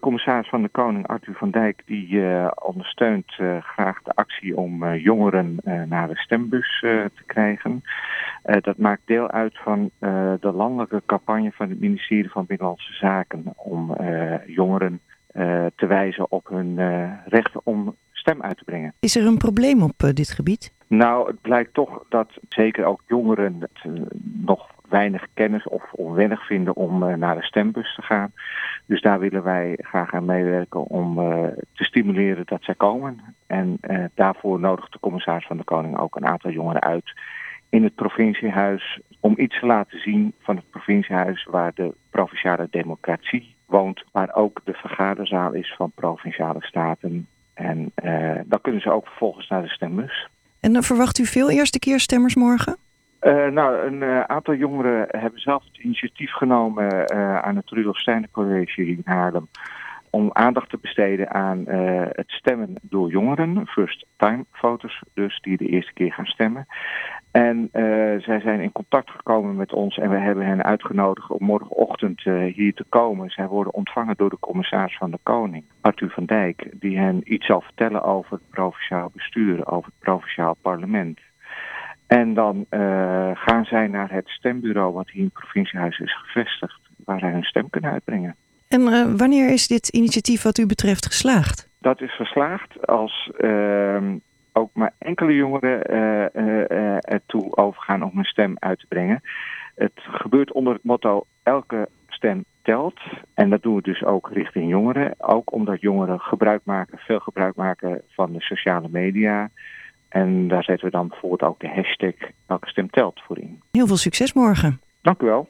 commissaris van de Koning, Arthur van Dijk, die ondersteunt graag de actie om jongeren naar de stembus te krijgen. dat maakt deel uit van de landelijke campagne van het ministerie van Binnenlandse Zaken om jongeren te wijzen op hun recht om stem uit te brengen. Is er een probleem op dit gebied? Nou, het blijkt toch dat zeker ook jongeren het, nog weinig kennis of onwennig vinden om naar de stembus te gaan. Dus daar willen wij graag aan meewerken om uh, te stimuleren dat zij komen. En uh, daarvoor nodigt de commissaris van de Koning ook een aantal jongeren uit in het provinciehuis om iets te laten zien van het provinciehuis waar de provinciale democratie woont, waar ook de vergaderzaal is van provinciale staten. En dan kunnen ze ook vervolgens naar de stembus. En dan verwacht u veel eerste keer stemmers morgen? Uh, nou, een uh, aantal jongeren hebben zelf het initiatief genomen uh, aan het Rudolf Steiner College in Haarlem om aandacht te besteden aan het stemmen door jongeren, first time voters dus, die de eerste keer gaan stemmen. En zij zijn in contact gekomen met ons en we hebben hen uitgenodigd om morgenochtend hier te komen. Zij worden ontvangen door de commissaris van de Koning, Arthur van Dijk, die hen iets zal vertellen over het provinciaal bestuur, over het provinciaal parlement. En dan uh, gaan zij naar het stembureau wat hier in het provinciehuis is gevestigd, waar zij hun stem kunnen uitbrengen. En uh, wanneer is dit initiatief wat u betreft geslaagd? Dat is geslaagd als uh, ook maar enkele jongeren uh, ertoe overgaan om hun stem uit te brengen. Het gebeurt onder het motto elke stem telt. En dat doen we dus ook richting jongeren. Ook omdat jongeren gebruik maken, veel gebruik maken van de sociale media. En daar zetten we dan bijvoorbeeld ook de hashtag welke stem telt voor in. Heel veel succes morgen. Dank u wel.